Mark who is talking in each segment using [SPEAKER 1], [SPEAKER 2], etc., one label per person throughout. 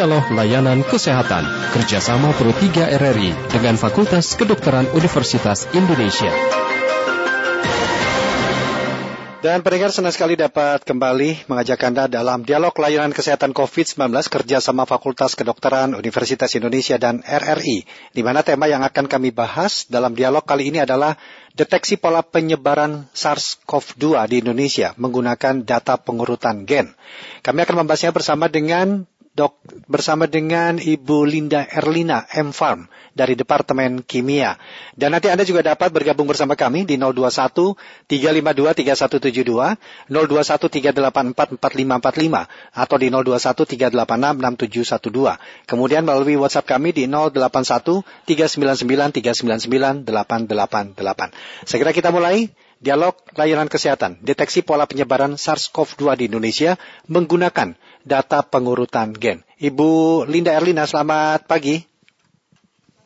[SPEAKER 1] Dialog Layanan Kesehatan kerjasama Pro 3 RRI dengan Fakultas Kedokteran Universitas Indonesia.
[SPEAKER 2] Dan pendengar senang sekali dapat kembali mengajak Anda dalam dialog layanan kesehatan COVID-19 kerja sama Fakultas Kedokteran Universitas Indonesia dan RRI, di mana tema yang akan kami bahas dalam dialog kali ini adalah deteksi pola penyebaran SARS-CoV-2 di Indonesia menggunakan data pengurutan gen. Kami akan membahasnya bersama dengan Dok, bersama dengan Ibu Linda Erlina M Farm dari Departemen Kimia. Dan nanti Anda juga dapat bergabung bersama kami di 021 352 3172, 021 384 4545 atau di 021 386 6712. Kemudian melalui WhatsApp kami di 081 399 399 888. Segera kita mulai dialog layanan kesehatan, deteksi pola penyebaran SARS-CoV-2 di Indonesia menggunakan data pengurutan gen. Ibu Linda Erlina, selamat pagi.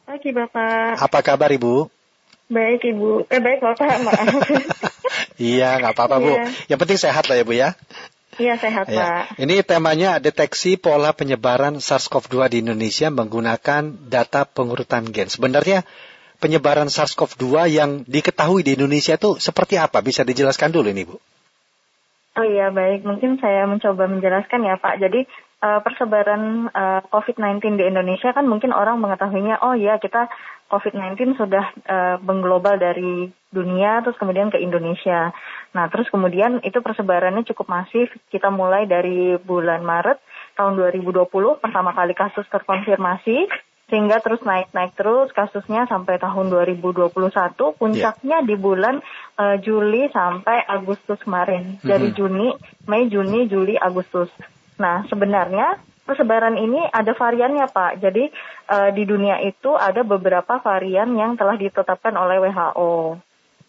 [SPEAKER 3] Pagi Bapak.
[SPEAKER 2] Apa kabar Ibu?
[SPEAKER 3] Baik Ibu. Eh baik Bapak, maaf.
[SPEAKER 2] iya, nggak apa-apa Bu. Iya. Yang penting sehat lah ya Bu ya.
[SPEAKER 3] Iya sehat ya.
[SPEAKER 2] Pak. Ini temanya deteksi pola penyebaran SARS-CoV-2 di Indonesia menggunakan data pengurutan gen. Sebenarnya penyebaran SARS-CoV-2 yang diketahui di Indonesia itu seperti apa? Bisa dijelaskan dulu ini Bu.
[SPEAKER 3] Oh iya baik, mungkin saya mencoba menjelaskan ya Pak. Jadi uh, persebaran uh, eh, COVID-19 di Indonesia kan mungkin orang mengetahuinya, oh ya kita COVID-19 sudah uh, mengglobal dari dunia terus kemudian ke Indonesia. Nah terus kemudian itu persebarannya cukup masif. Kita mulai dari bulan Maret tahun 2020 pertama kali kasus terkonfirmasi sehingga terus naik-naik terus kasusnya sampai tahun 2021 puncaknya yeah. di bulan uh, Juli sampai Agustus kemarin. Mm-hmm. dari Juni Mei Juni Juli Agustus. Nah sebenarnya persebaran ini ada variannya Pak. Jadi uh, di dunia itu ada beberapa varian yang telah ditetapkan oleh WHO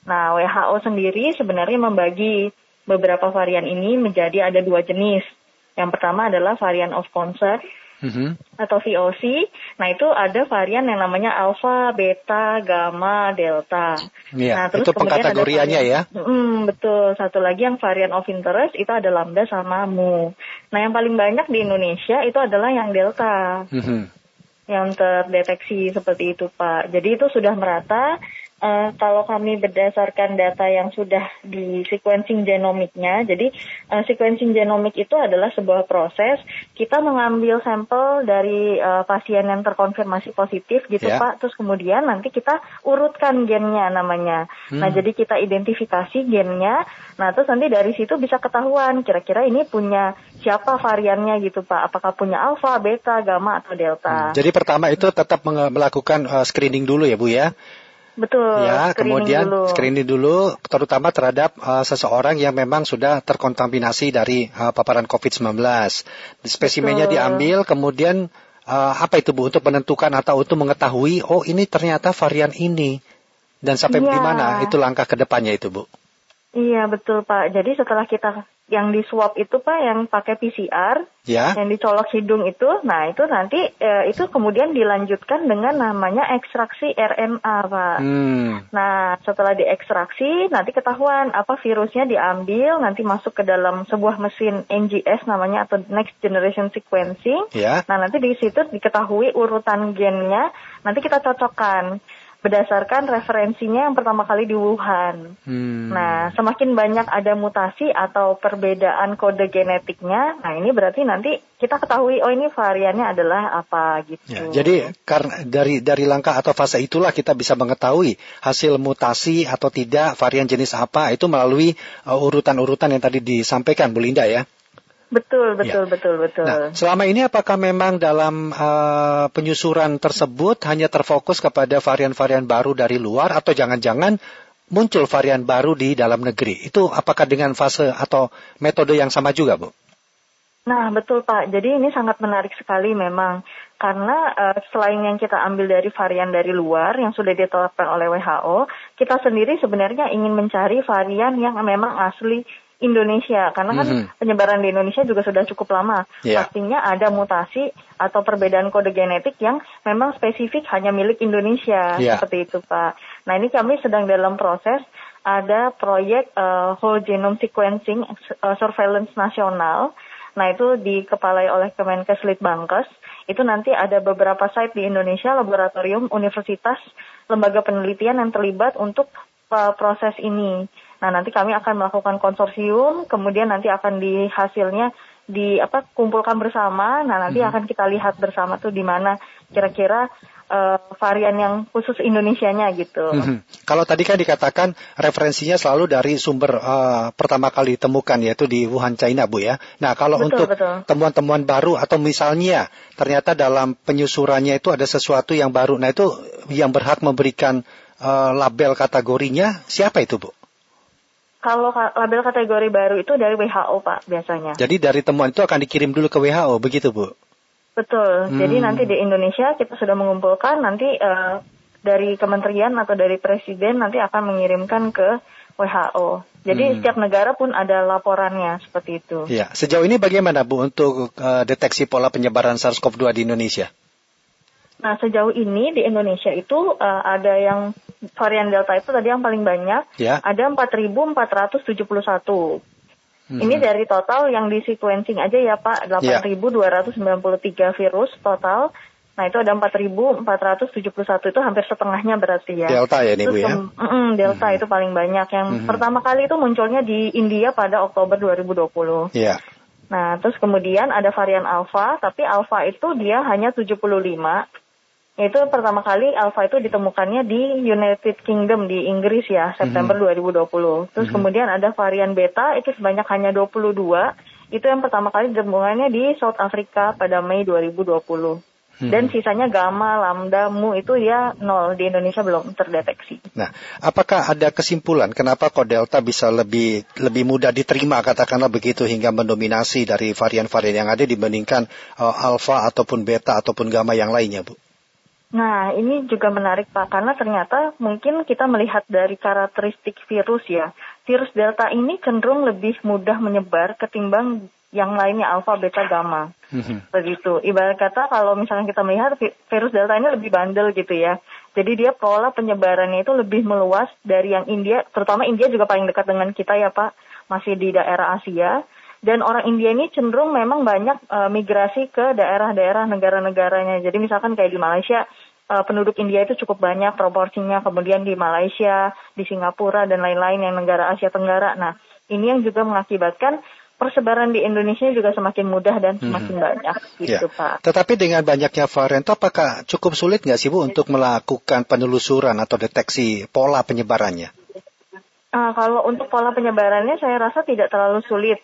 [SPEAKER 3] nah WHO sendiri sebenarnya membagi beberapa varian ini menjadi ada dua jenis. Yang pertama adalah varian of concern mm-hmm. atau VOC. Nah itu ada varian yang namanya alpha, beta, gamma, delta.
[SPEAKER 2] Iya,
[SPEAKER 3] nah
[SPEAKER 2] terus itu pengkategoriannya ya?
[SPEAKER 3] Hmm, betul. Satu lagi yang varian of interest itu ada lambda sama mu. Nah yang paling banyak di Indonesia itu adalah yang delta. Mm-hmm. Yang terdeteksi seperti itu Pak. Jadi itu sudah merata uh, kalau kami berdasarkan data yang sudah di sequencing genomiknya, jadi uh, sequencing genomik itu adalah sebuah proses kita mengambil sampel dari uh, pasien yang terkonfirmasi positif gitu yeah. Pak, terus kemudian nanti kita urutkan gennya namanya. Hmm. Nah jadi kita identifikasi gennya, nah terus nanti dari situ bisa ketahuan kira-kira ini punya siapa variannya gitu Pak, apakah punya alpha, beta, gamma atau delta.
[SPEAKER 2] Hmm. Jadi pertama itu tetap melakukan uh, screening dulu ya Bu ya?
[SPEAKER 3] Betul.
[SPEAKER 2] Ya, screening kemudian dulu. screening dulu terutama terhadap uh, seseorang yang memang sudah terkontaminasi dari uh, paparan COVID-19. Spesimennya Betul. diambil, kemudian uh, apa itu Bu untuk menentukan atau untuk mengetahui oh ini ternyata varian ini dan sampai ya. di mana itu langkah ke depannya itu Bu?
[SPEAKER 3] Iya betul Pak. Jadi setelah kita yang di swab itu pak yang pakai PCR ya. yang dicolok hidung itu nah itu nanti e, itu kemudian dilanjutkan dengan namanya ekstraksi RNA pak hmm. nah setelah diekstraksi nanti ketahuan apa virusnya diambil nanti masuk ke dalam sebuah mesin NGS namanya atau Next Generation Sequencing ya. nah nanti di situ diketahui urutan gennya nanti kita cocokkan berdasarkan referensinya yang pertama kali di Wuhan. Hmm. Nah, semakin banyak ada mutasi atau perbedaan kode genetiknya, nah ini berarti nanti kita ketahui oh ini variannya adalah apa gitu.
[SPEAKER 2] Ya, jadi karena dari dari langkah atau fase itulah kita bisa mengetahui hasil mutasi atau tidak varian jenis apa itu melalui uh, urutan-urutan uh, yang tadi disampaikan Bu Linda ya.
[SPEAKER 3] Betul, ya. betul, ya. betul, betul.
[SPEAKER 2] Nah, selama ini apakah memang dalam uh, penyusuran tersebut hanya terfokus kepada varian-varian baru dari luar atau jangan-jangan muncul varian baru di dalam negeri? Itu apakah dengan fase atau metode yang sama juga, Bu?
[SPEAKER 3] Nah, betul Pak. Jadi ini sangat menarik sekali memang karena uh, selain yang kita ambil dari varian dari luar yang sudah ditetapkan oleh WHO, kita sendiri sebenarnya ingin mencari varian yang memang asli Indonesia karena kan mm-hmm. penyebaran di Indonesia juga sudah cukup lama. Yeah. Pastinya ada mutasi atau perbedaan kode genetik yang memang spesifik hanya milik Indonesia yeah. seperti itu Pak. Nah ini kami sedang dalam proses ada proyek uh, whole genome sequencing uh, surveillance nasional Nah itu dikepalai oleh Kemenkes Litbangkes. Itu nanti ada beberapa site di Indonesia, laboratorium, universitas, lembaga penelitian yang terlibat untuk uh, proses ini. Nah nanti kami akan melakukan konsorsium, kemudian nanti akan di hasilnya di apa kumpulkan bersama. Nah nanti hmm. akan kita lihat bersama tuh di mana kira-kira uh, varian yang khusus Indonesianya gitu. Hmm.
[SPEAKER 2] Kalau tadi kan dikatakan referensinya selalu dari sumber uh, pertama kali ditemukan yaitu di Wuhan China Bu ya. Nah kalau betul, untuk temuan-temuan baru atau misalnya ternyata dalam penyusurannya itu ada sesuatu yang baru, nah itu yang berhak memberikan uh, label kategorinya siapa itu Bu?
[SPEAKER 3] Kalau label kategori baru itu dari WHO Pak biasanya.
[SPEAKER 2] Jadi dari temuan itu akan dikirim dulu ke WHO begitu Bu?
[SPEAKER 3] Betul. Hmm. Jadi nanti di Indonesia kita sudah mengumpulkan nanti uh, dari kementerian atau dari presiden nanti akan mengirimkan ke WHO. Jadi hmm. setiap negara pun ada laporannya seperti itu.
[SPEAKER 2] Ya, sejauh ini bagaimana Bu untuk uh, deteksi pola penyebaran SARS-CoV-2 di Indonesia?
[SPEAKER 3] Nah, sejauh ini di Indonesia itu uh, ada yang varian Delta itu tadi yang paling banyak, ya. ada 4.471. Hmm. Ini dari total yang di sequencing aja ya Pak, 8.293 yeah. virus total. Nah itu ada 4.471 itu hampir setengahnya berarti ya.
[SPEAKER 2] Delta ya ini Bu ya? Mm,
[SPEAKER 3] Delta hmm. itu paling banyak. Yang hmm. pertama kali itu munculnya di India pada Oktober 2020. Iya. Yeah. Nah terus kemudian ada varian Alpha, tapi Alpha itu dia hanya 75 itu pertama kali alpha itu ditemukannya di United Kingdom di Inggris ya September mm -hmm. 2020. Terus mm -hmm. kemudian ada varian beta itu sebanyak hanya 22. Itu yang pertama kali ditemukannya di South Africa pada Mei 2020. Hmm. Dan sisanya gamma, lambda, mu itu ya nol di Indonesia belum terdeteksi.
[SPEAKER 2] Nah, apakah ada kesimpulan kenapa kok delta bisa lebih lebih mudah diterima katakanlah begitu hingga mendominasi dari varian-varian yang ada dibandingkan uh, alpha ataupun beta ataupun gamma yang lainnya, Bu?
[SPEAKER 3] Nah, ini juga menarik Pak, karena ternyata mungkin kita melihat dari karakteristik virus ya. Virus Delta ini cenderung lebih mudah menyebar ketimbang yang lainnya alfa, beta, gamma. Mm-hmm. Begitu. Ibarat kata kalau misalnya kita melihat virus Delta ini lebih bandel gitu ya. Jadi dia pola penyebarannya itu lebih meluas dari yang India, terutama India juga paling dekat dengan kita ya Pak, masih di daerah Asia dan orang India ini cenderung memang banyak uh, migrasi ke daerah-daerah negara-negaranya. Jadi misalkan kayak di Malaysia uh, penduduk India itu cukup banyak proporsinya, kemudian di Malaysia, di Singapura dan lain-lain yang negara Asia Tenggara. Nah, ini yang juga mengakibatkan persebaran di Indonesia juga semakin mudah dan semakin hmm. banyak gitu ya. Pak.
[SPEAKER 2] Tetapi dengan banyaknya varian itu apakah cukup sulit nggak sih Bu untuk melakukan penelusuran atau deteksi pola penyebarannya?
[SPEAKER 3] Uh, kalau untuk pola penyebarannya saya rasa tidak terlalu sulit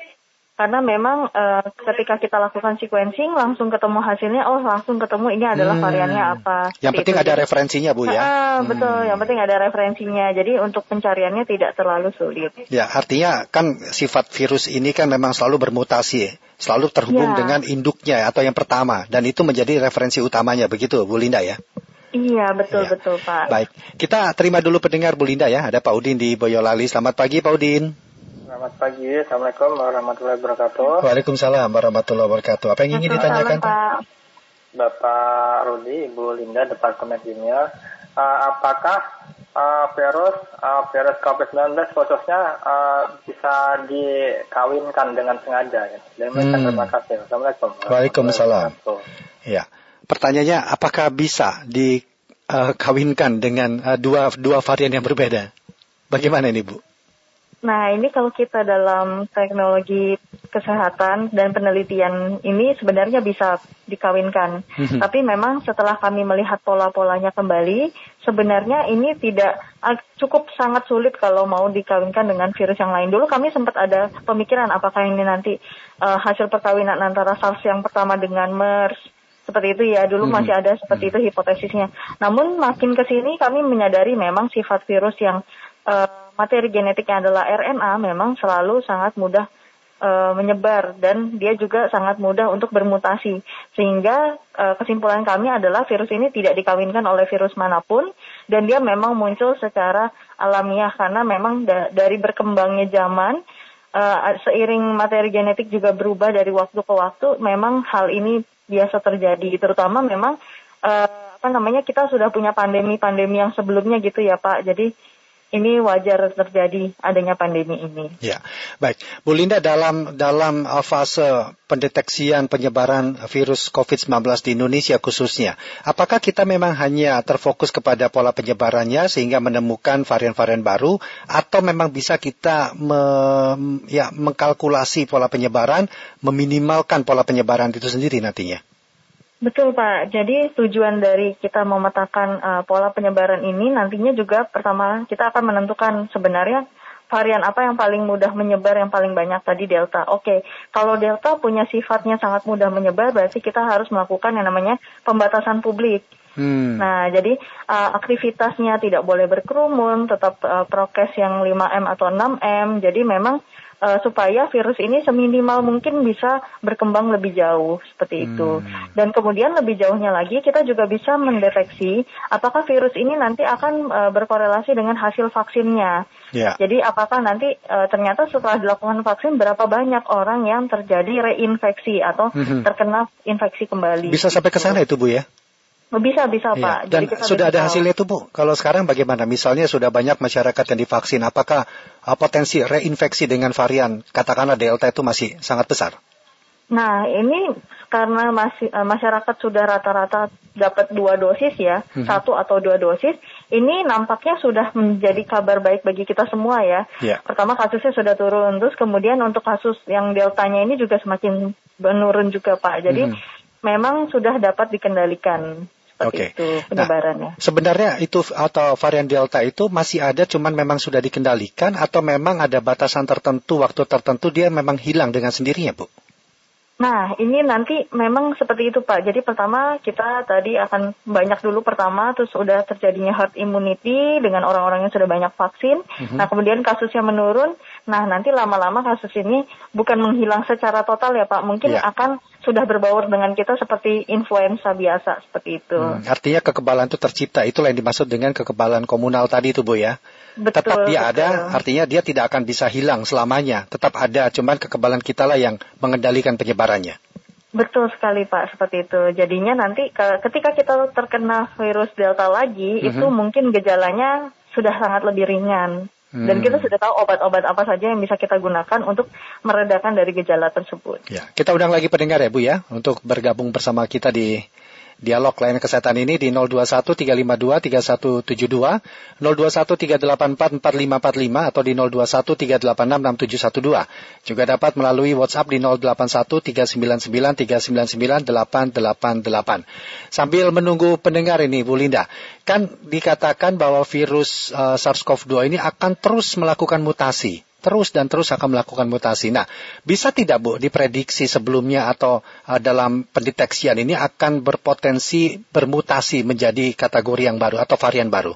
[SPEAKER 3] karena memang uh, ketika kita lakukan sequencing langsung ketemu hasilnya oh langsung ketemu ini adalah hmm. variannya apa.
[SPEAKER 2] Yang penting itu. ada referensinya Bu ya.
[SPEAKER 3] Uh, betul, yang penting ada referensinya. Jadi untuk pencariannya tidak terlalu sulit.
[SPEAKER 2] Ya, artinya kan sifat virus ini kan memang selalu bermutasi, selalu terhubung ya. dengan induknya atau yang pertama dan itu menjadi referensi utamanya begitu Bu Linda ya.
[SPEAKER 3] Iya, betul ya. betul Pak.
[SPEAKER 2] Baik, kita terima dulu pendengar Bu Linda ya. Ada Pak Udin di Boyolali. Selamat pagi Pak Udin.
[SPEAKER 4] Selamat pagi, Assalamualaikum warahmatullahi wabarakatuh.
[SPEAKER 2] Waalaikumsalam warahmatullahi wabarakatuh. Apa yang ingin ditanyakan Pak?
[SPEAKER 4] Bapak Rudi, Ibu Linda, Departemen Kimia. Uh, apakah uh, virus uh, virus COVID-19 khususnya uh, bisa dikawinkan dengan sengaja? Ya? hmm. terima kasih. Assalamualaikum.
[SPEAKER 2] Waalaikumsalam. Ya, pertanyaannya apakah bisa dikawinkan dengan uh, dua dua varian yang berbeda? Bagaimana ini Bu?
[SPEAKER 3] Nah, ini kalau kita dalam teknologi kesehatan dan penelitian ini sebenarnya bisa dikawinkan. Mhm. Tapi memang setelah kami melihat pola-polanya kembali, sebenarnya ini tidak cukup sangat sulit kalau mau dikawinkan dengan virus yang lain. Dulu kami sempat ada pemikiran apakah ini nanti uh, hasil perkawinan antara SARS yang pertama dengan MERS seperti itu ya dulu hmm. masih ada seperti itu hipotesisnya. Namun makin ke sini kami menyadari memang sifat virus yang uh, materi genetiknya adalah RNA memang selalu sangat mudah e, menyebar dan dia juga sangat mudah untuk bermutasi. Sehingga e, kesimpulan kami adalah virus ini tidak dikawinkan oleh virus mana pun dan dia memang muncul secara alamiah karena memang da dari berkembangnya zaman e, seiring materi genetik juga berubah dari waktu ke waktu memang hal ini biasa terjadi terutama memang e, apa namanya kita sudah punya pandemi-pandemi yang sebelumnya gitu ya Pak. Jadi ini wajar terjadi adanya pandemi ini.
[SPEAKER 2] Ya, baik. Bu Linda dalam dalam uh, fase pendeteksian penyebaran virus COVID-19 di Indonesia khususnya, apakah kita memang hanya terfokus kepada pola penyebarannya sehingga menemukan varian-varian baru atau memang bisa kita me, ya mengkalkulasi pola penyebaran, meminimalkan pola penyebaran itu sendiri nantinya?
[SPEAKER 3] Betul Pak. Jadi tujuan dari kita memetakan uh, pola penyebaran ini nantinya juga pertama kita akan menentukan sebenarnya varian apa yang paling mudah menyebar yang paling banyak tadi delta. Oke, kalau delta punya sifatnya sangat mudah menyebar berarti kita harus melakukan yang namanya pembatasan publik. Hmm. Nah, jadi uh, aktivitasnya tidak boleh berkerumun, tetap uh, prokes yang 5M atau 6M. Jadi memang uh, supaya virus ini seminimal mungkin bisa berkembang lebih jauh seperti itu. Hmm. Dan kemudian lebih jauhnya lagi kita juga bisa mendeteksi apakah virus ini nanti akan uh, berkorelasi dengan hasil vaksinnya. Yeah. Jadi apakah nanti uh, ternyata setelah dilakukan vaksin berapa banyak orang yang terjadi reinfeksi atau hmm. terkena infeksi kembali.
[SPEAKER 2] Bisa sampai ke sana itu Bu ya?
[SPEAKER 3] Bisa, bisa iya. Pak.
[SPEAKER 2] Dan Jadi kita sudah ada hasilnya itu Bu. Kalau sekarang bagaimana? Misalnya sudah banyak masyarakat yang divaksin, apakah uh, potensi reinfeksi dengan varian katakanlah Delta itu masih sangat besar?
[SPEAKER 3] Nah, ini karena masih uh, masyarakat sudah rata-rata dapat dua dosis ya, hmm. satu atau dua dosis, ini nampaknya sudah menjadi kabar baik bagi kita semua ya. Yeah. Pertama kasusnya sudah turun, terus kemudian untuk kasus yang deltanya ini juga semakin menurun juga Pak. Jadi hmm. memang sudah dapat dikendalikan seperti okay. itu nah, penyebarannya.
[SPEAKER 2] Nah, sebenarnya itu atau varian Delta itu masih ada, cuman memang sudah dikendalikan atau memang ada batasan tertentu, waktu tertentu dia memang hilang dengan sendirinya, Bu?
[SPEAKER 3] Nah, ini nanti memang seperti itu Pak. Jadi pertama kita tadi akan banyak dulu pertama, terus sudah terjadinya herd immunity dengan orang-orang yang sudah banyak vaksin. Mm-hmm. Nah, kemudian kasusnya menurun. Nah, nanti lama-lama kasus ini bukan menghilang secara total ya Pak. Mungkin yeah. akan sudah berbaur dengan kita seperti influenza biasa seperti itu. Hmm,
[SPEAKER 2] artinya kekebalan itu tercipta. Itulah yang dimaksud dengan kekebalan komunal tadi itu Bu ya. Betul, tetap dia betul. ada, artinya dia tidak akan bisa hilang selamanya. Tetap ada, cuman kekebalan kita lah yang mengendalikan penyebarannya.
[SPEAKER 3] Betul sekali Pak, seperti itu. Jadinya nanti ketika kita terkena virus Delta lagi, mm -hmm. itu mungkin gejalanya sudah sangat lebih ringan. Hmm. Dan kita sudah tahu obat-obat apa saja yang bisa kita gunakan untuk meredakan dari gejala tersebut.
[SPEAKER 2] Ya, kita undang lagi pendengar ya Bu ya, untuk bergabung bersama kita di dialog layanan kesehatan ini di 021 352 3172, 021 384 4545 atau di 021 386 6712. Juga dapat melalui WhatsApp di 081 399 399 888. Sambil menunggu pendengar ini Bu Linda, kan dikatakan bahwa virus uh, SARS-CoV-2 ini akan terus melakukan mutasi terus dan terus akan melakukan mutasi. Nah, bisa tidak Bu diprediksi sebelumnya atau uh, dalam pendeteksian ini akan berpotensi bermutasi menjadi kategori yang baru atau varian baru?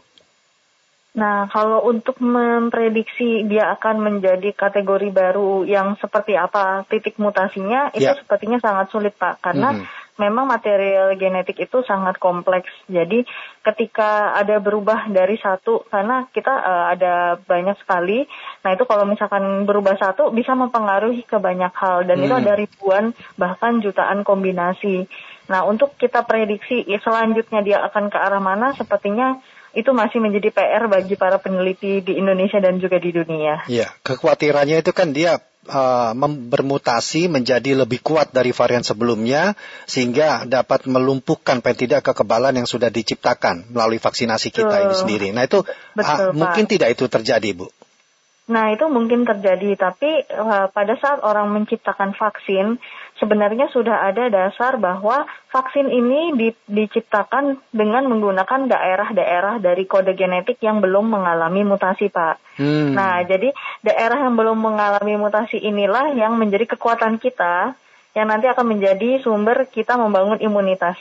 [SPEAKER 3] Nah, kalau untuk memprediksi dia akan menjadi kategori baru yang seperti apa titik mutasinya, itu ya. sepertinya sangat sulit Pak, karena -hmm memang material genetik itu sangat kompleks. Jadi ketika ada berubah dari satu, karena kita uh, ada banyak sekali, nah itu kalau misalkan berubah satu bisa mempengaruhi ke banyak hal dan hmm. itu ada ribuan bahkan jutaan kombinasi. Nah untuk kita prediksi ya, selanjutnya dia akan ke arah mana, sepertinya itu masih menjadi PR bagi para peneliti di Indonesia dan juga di dunia.
[SPEAKER 2] Iya, kekhawatirannya itu kan dia uh, bermutasi menjadi lebih kuat dari varian sebelumnya sehingga dapat melumpuhkan paling tidak kekebalan yang sudah diciptakan melalui vaksinasi kita uh, ini sendiri. Nah itu betul, uh, mungkin tidak itu terjadi, Bu.
[SPEAKER 3] Nah itu mungkin terjadi, tapi uh, pada saat orang menciptakan vaksin, sebenarnya sudah ada dasar bahwa vaksin ini di, diciptakan dengan menggunakan daerah-daerah dari kode genetik yang belum mengalami mutasi, Pak. Hmm. Nah, jadi daerah yang belum mengalami mutasi inilah yang menjadi kekuatan kita, yang nanti akan menjadi sumber kita membangun imunitas.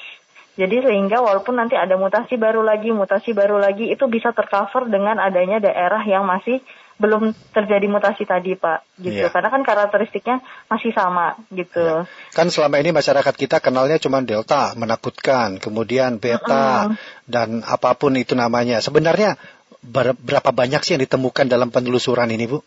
[SPEAKER 3] Jadi sehingga walaupun nanti ada mutasi baru lagi, mutasi baru lagi, itu bisa tercover dengan adanya daerah yang masih belum terjadi mutasi tadi Pak gitu yeah. karena kan karakteristiknya masih sama gitu yeah.
[SPEAKER 2] kan selama ini masyarakat kita kenalnya cuma delta menakutkan kemudian beta mm -hmm. dan apa pun itu namanya sebenarnya berapa banyak sih yang ditemukan dalam penelusuran ini Bu?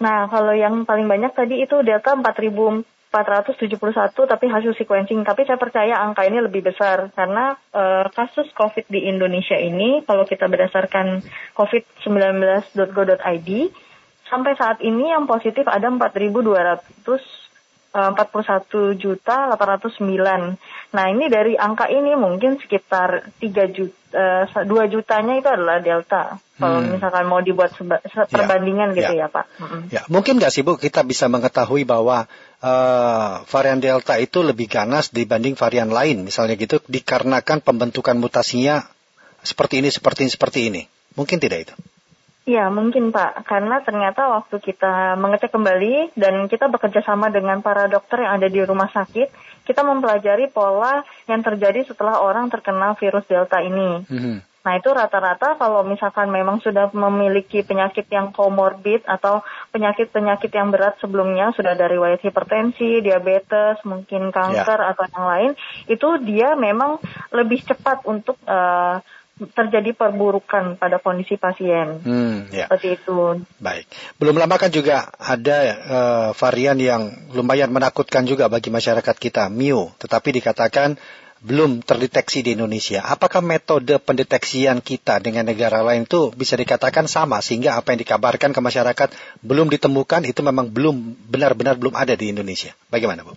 [SPEAKER 3] Nah kalau yang paling banyak tadi itu delta 4000 471 tapi hasil sequencing. Tapi saya percaya angka ini lebih besar karena uh, kasus COVID di Indonesia ini kalau kita berdasarkan covid19.go.id sampai saat ini yang positif ada 4.200 41 juta 809. Nah ini dari angka ini mungkin sekitar 3 juta, uh, 2 jutanya itu adalah delta. Kalau hmm. misalkan mau dibuat seba, ya, perbandingan ya, gitu ya, ya Pak.
[SPEAKER 2] Hmm. Ya mungkin nggak sih Bu kita bisa mengetahui bahwa uh, varian delta itu lebih ganas dibanding varian lain, misalnya gitu, dikarenakan pembentukan mutasinya seperti ini, seperti ini, seperti ini. Mungkin tidak itu?
[SPEAKER 3] Iya mungkin Pak, karena ternyata waktu kita mengecek kembali dan kita bekerja sama dengan para dokter yang ada di rumah sakit, kita mempelajari pola yang terjadi setelah orang terkena virus Delta ini. Mm-hmm. Nah itu rata-rata kalau misalkan memang sudah memiliki penyakit yang komorbid atau penyakit-penyakit yang berat sebelumnya, sudah dari riwayat hipertensi, diabetes, mungkin kanker yeah. atau yang lain, itu dia memang lebih cepat untuk uh, terjadi perburukan pada kondisi pasien. Hmm, ya. Seperti itu.
[SPEAKER 2] Baik. Belum lama kan juga ada uh, varian yang lumayan menakutkan juga bagi masyarakat kita, Mu. Tetapi dikatakan belum terdeteksi di Indonesia. Apakah metode pendeteksian kita dengan negara lain itu bisa dikatakan sama sehingga apa yang dikabarkan ke masyarakat belum ditemukan itu memang belum benar-benar belum ada di Indonesia. Bagaimana, Bu?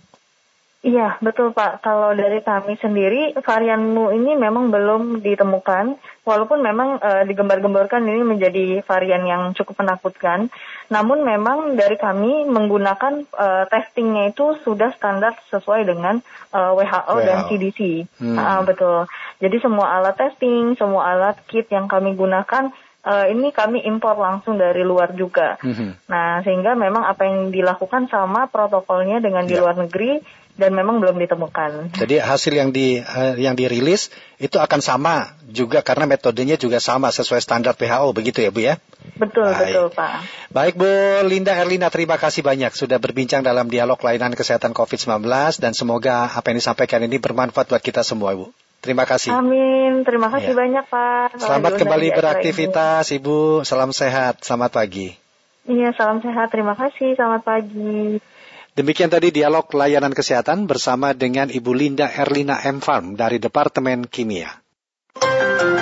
[SPEAKER 3] Iya, betul Pak. Kalau dari kami sendiri, varian Mu ini memang belum ditemukan, walaupun memang e, digembar-gemborkan ini menjadi varian yang cukup menakutkan. Namun memang dari kami menggunakan e, testingnya itu sudah standar sesuai dengan e, WHO, WHO dan CDC. Hmm. Uh, betul. Jadi semua alat testing, semua alat kit yang kami gunakan uh, ini kami impor langsung dari luar juga. Mm-hmm. Nah, sehingga memang apa yang dilakukan sama protokolnya dengan di ya. luar negeri dan memang belum ditemukan.
[SPEAKER 2] Jadi hasil yang di uh, yang dirilis itu akan sama juga karena metodenya juga sama sesuai standar WHO begitu ya Bu ya?
[SPEAKER 3] Betul Baik. betul Pak.
[SPEAKER 2] Baik Bu Linda Erlina terima kasih banyak sudah berbincang dalam dialog layanan kesehatan COVID-19 dan semoga apa yang disampaikan ini bermanfaat buat kita semua Bu. Terima kasih.
[SPEAKER 3] Amin. Terima kasih ya. banyak Pak.
[SPEAKER 2] Selamat kembali beraktivitas Ibu. Salam sehat. Selamat pagi.
[SPEAKER 3] Iya, salam sehat. Terima kasih. Selamat pagi.
[SPEAKER 2] Demikian tadi dialog layanan kesehatan bersama dengan Ibu Linda Erlina M. Farm dari Departemen Kimia.